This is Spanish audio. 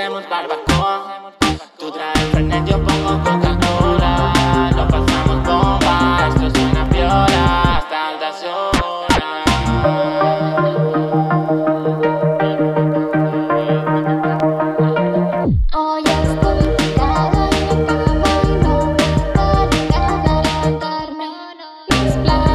hacemos barbacoa. Tú traes Fernet, yo pongo Butterflies black